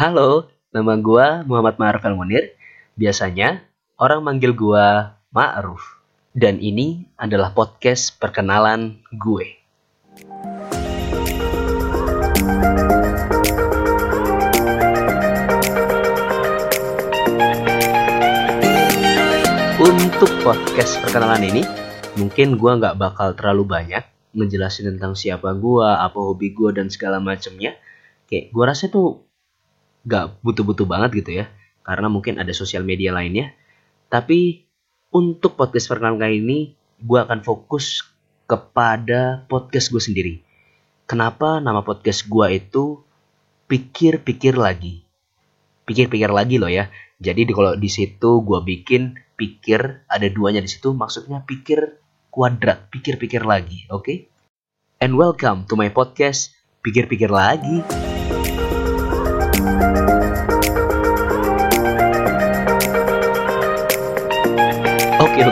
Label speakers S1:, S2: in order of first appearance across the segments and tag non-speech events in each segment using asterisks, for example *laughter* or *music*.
S1: Halo, nama gua Muhammad Ma'ruf Munir. Biasanya orang manggil gua Ma'ruf. Dan ini adalah podcast perkenalan gue. Untuk podcast perkenalan ini, mungkin gua nggak bakal terlalu banyak ngejelasin tentang siapa gua, apa hobi gua dan segala macamnya. Kayak gua rasa tuh gak butuh-butuh banget gitu ya karena mungkin ada sosial media lainnya. Tapi untuk podcast perkenalan kali ini gue akan fokus kepada podcast gue sendiri. Kenapa nama podcast gue itu pikir-pikir lagi? Pikir-pikir lagi loh ya. Jadi kalau di situ gue bikin pikir ada duanya di situ maksudnya pikir kuadrat pikir-pikir lagi oke? Okay? and welcome to my podcast pikir-pikir lagi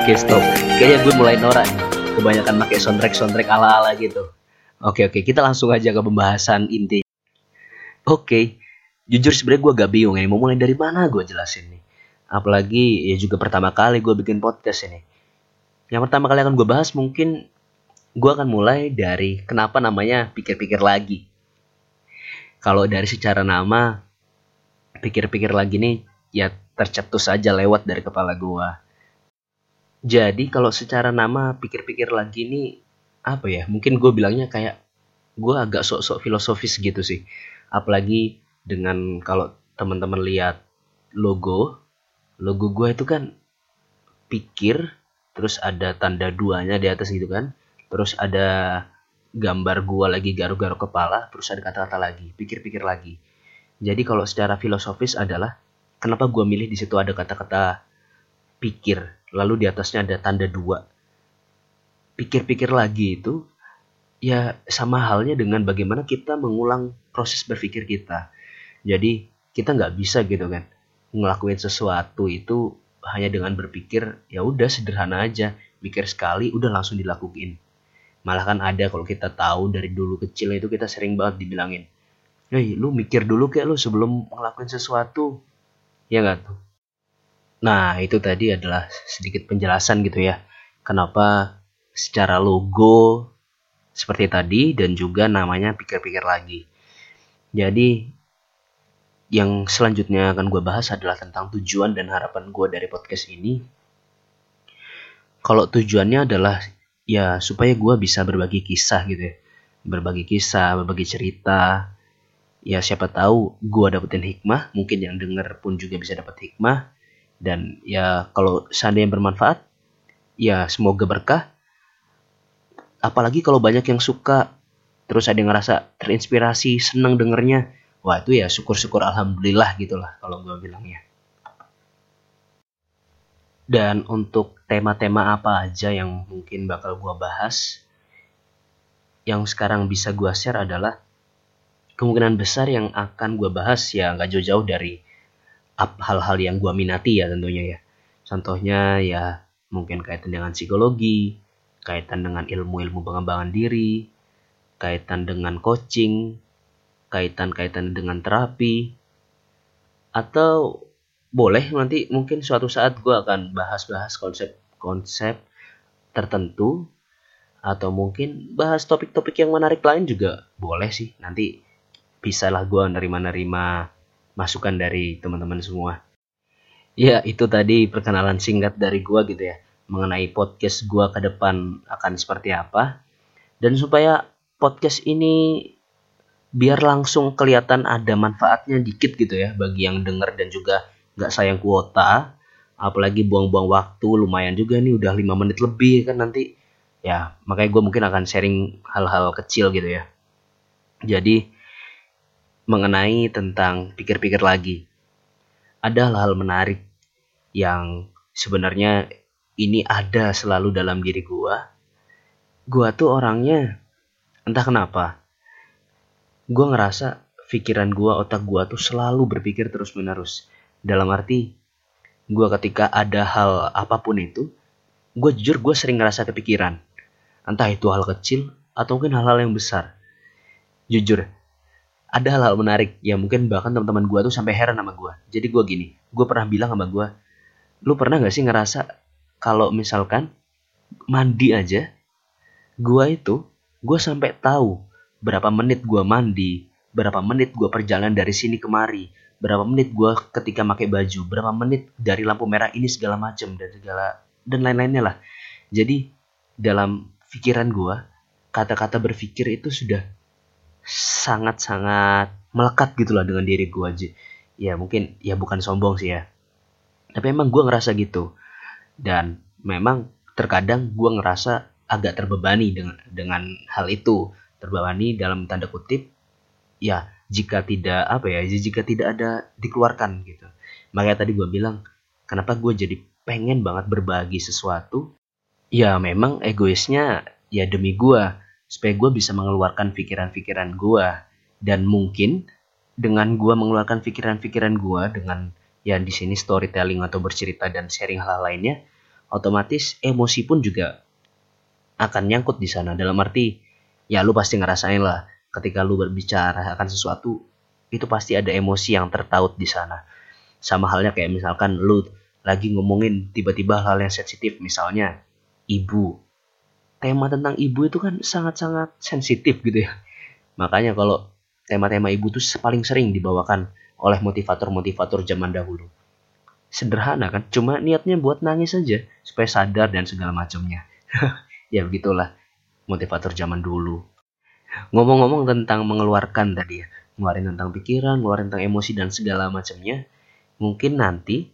S1: Oke oke stop. Kayaknya gue mulai norak nih. Kebanyakan pakai soundtrack soundtrack ala ala gitu. Oke oke kita langsung aja ke pembahasan inti. Oke, jujur sebenarnya gue gak bingung ini mau mulai dari mana gue jelasin nih. Apalagi ya juga pertama kali gue bikin podcast ini. Yang pertama kali akan gue bahas mungkin gue akan mulai dari kenapa namanya pikir-pikir lagi. Kalau dari secara nama, pikir-pikir lagi nih ya tercetus aja lewat dari kepala gue jadi kalau secara nama pikir-pikir lagi nih apa ya? Mungkin gue bilangnya kayak gue agak sok-sok filosofis gitu sih. Apalagi dengan kalau teman-teman lihat logo, logo gue itu kan pikir, terus ada tanda duanya di atas gitu kan, terus ada gambar gue lagi garuk-garuk kepala, terus ada kata-kata lagi, pikir-pikir lagi. Jadi kalau secara filosofis adalah kenapa gue milih di situ ada kata-kata pikir lalu di atasnya ada tanda dua. Pikir-pikir lagi itu ya sama halnya dengan bagaimana kita mengulang proses berpikir kita. Jadi kita nggak bisa gitu kan ngelakuin sesuatu itu hanya dengan berpikir ya udah sederhana aja mikir sekali udah langsung dilakuin malah kan ada kalau kita tahu dari dulu kecil itu kita sering banget dibilangin hei lu mikir dulu kayak lu sebelum ngelakuin sesuatu ya nggak tuh Nah, itu tadi adalah sedikit penjelasan gitu ya. Kenapa secara logo seperti tadi dan juga namanya pikir-pikir lagi. Jadi yang selanjutnya akan gue bahas adalah tentang tujuan dan harapan gue dari podcast ini. Kalau tujuannya adalah ya supaya gue bisa berbagi kisah gitu ya. Berbagi kisah, berbagi cerita. Ya siapa tahu gue dapetin hikmah, mungkin yang denger pun juga bisa dapat hikmah dan ya kalau seandainya bermanfaat ya semoga berkah. Apalagi kalau banyak yang suka terus ada yang ngerasa terinspirasi senang dengernya wah itu ya syukur-syukur alhamdulillah gitulah kalau gue bilangnya. Dan untuk tema-tema apa aja yang mungkin bakal gue bahas yang sekarang bisa gue share adalah kemungkinan besar yang akan gue bahas ya nggak jauh-jauh dari hal-hal yang gue minati ya tentunya ya. Contohnya ya mungkin kaitan dengan psikologi, kaitan dengan ilmu-ilmu pengembangan diri, kaitan dengan coaching, kaitan-kaitan dengan terapi, atau boleh nanti mungkin suatu saat gue akan bahas-bahas konsep-konsep tertentu atau mungkin bahas topik-topik yang menarik lain juga boleh sih nanti bisalah gue nerima-nerima masukan dari teman-teman semua. Ya, itu tadi perkenalan singkat dari gua gitu ya, mengenai podcast gua ke depan akan seperti apa. Dan supaya podcast ini biar langsung kelihatan ada manfaatnya dikit gitu ya bagi yang denger dan juga nggak sayang kuota apalagi buang-buang waktu lumayan juga nih udah lima menit lebih kan nanti ya makanya gue mungkin akan sharing hal-hal kecil gitu ya jadi mengenai tentang pikir-pikir lagi. Ada hal-hal menarik yang sebenarnya ini ada selalu dalam diri gua. Gua tuh orangnya entah kenapa. Gua ngerasa pikiran gua, otak gua tuh selalu berpikir terus-menerus. Dalam arti gua ketika ada hal apa pun itu, gue jujur gue sering ngerasa kepikiran. Entah itu hal kecil atau mungkin hal-hal yang besar. Jujur, ada hal-hal menarik ya mungkin bahkan teman-teman gue tuh sampai heran sama gue jadi gue gini gue pernah bilang sama gue lu pernah nggak sih ngerasa kalau misalkan mandi aja gue itu gue sampai tahu berapa menit gue mandi berapa menit gue perjalanan dari sini kemari berapa menit gue ketika pakai baju berapa menit dari lampu merah ini segala macam dan segala dan lain-lainnya lah. Jadi dalam pikiran gue kata-kata berpikir itu sudah sangat-sangat melekat gitu lah dengan diri gue aja ya mungkin ya bukan sombong sih ya. Tapi emang gue ngerasa gitu. Dan memang terkadang gue ngerasa agak terbebani dengan dengan hal itu. Terbebani dalam tanda kutip ya jika tidak apa ya jika tidak ada dikeluarkan gitu. Makanya tadi gue bilang kenapa gue jadi pengen banget berbagi sesuatu? Ya memang egoisnya ya demi gue supaya gue bisa mengeluarkan pikiran-pikiran gue dan mungkin dengan gue mengeluarkan pikiran-pikiran gue dengan ya di sini storytelling atau bercerita dan sharing hal-hal lainnya otomatis emosi pun juga akan nyangkut di sana. Dalam arti ya lu pasti ngerasain lah ketika lu berbicara akan sesuatu itu pasti ada emosi yang tertaut di sana. Sama halnya kayak misalkan lu lagi ngomongin tiba-tiba hal yang sensitif misalnya ibu tema tentang ibu itu kan sangat-sangat sensitif gitu ya. Makanya kalau tema-tema ibu itu paling sering dibawakan oleh motivator-motivator zaman dahulu. Sederhana kan, cuma niatnya buat nangis saja supaya sadar dan segala macamnya. *laughs* ya begitulah motivator zaman dulu. Ngomong-ngomong tentang mengeluarkan tadi ya, ngeluarin tentang pikiran, ngeluarin tentang emosi dan segala macamnya, mungkin nanti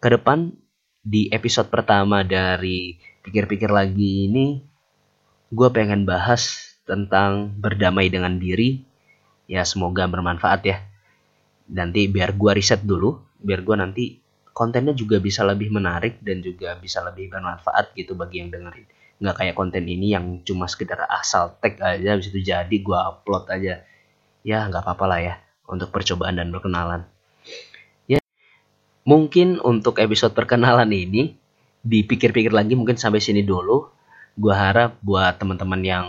S1: ke depan di episode pertama dari pikir-pikir lagi ini gue pengen bahas tentang berdamai dengan diri. Ya semoga bermanfaat ya. Nanti biar gue riset dulu, biar gue nanti kontennya juga bisa lebih menarik dan juga bisa lebih bermanfaat gitu bagi yang dengerin. Nggak kayak konten ini yang cuma sekedar asal tag aja, habis itu jadi gue upload aja. Ya nggak apa-apa lah ya, untuk percobaan dan perkenalan. Ya, mungkin untuk episode perkenalan ini, dipikir-pikir lagi mungkin sampai sini dulu gue harap buat teman-teman yang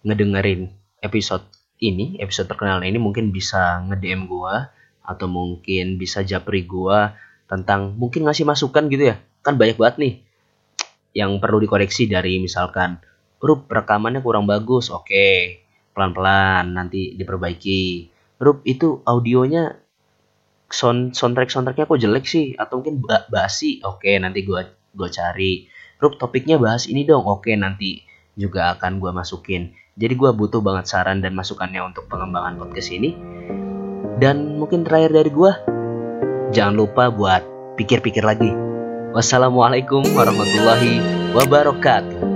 S1: ngedengerin episode ini, episode perkenalan ini mungkin bisa nge-DM gue atau mungkin bisa japri gue tentang mungkin ngasih masukan gitu ya. Kan banyak banget nih yang perlu dikoreksi dari misalkan Rup rekamannya kurang bagus, oke. Pelan-pelan nanti diperbaiki. Rup itu audionya sound soundtrack soundtracknya kok jelek sih atau mungkin basi, oke nanti gue gue cari Rup topiknya bahas ini dong. Oke nanti juga akan gue masukin. Jadi gue butuh banget saran dan masukannya untuk pengembangan podcast ini. Dan mungkin terakhir dari gue, jangan lupa buat pikir-pikir lagi. Wassalamualaikum warahmatullahi wabarakatuh.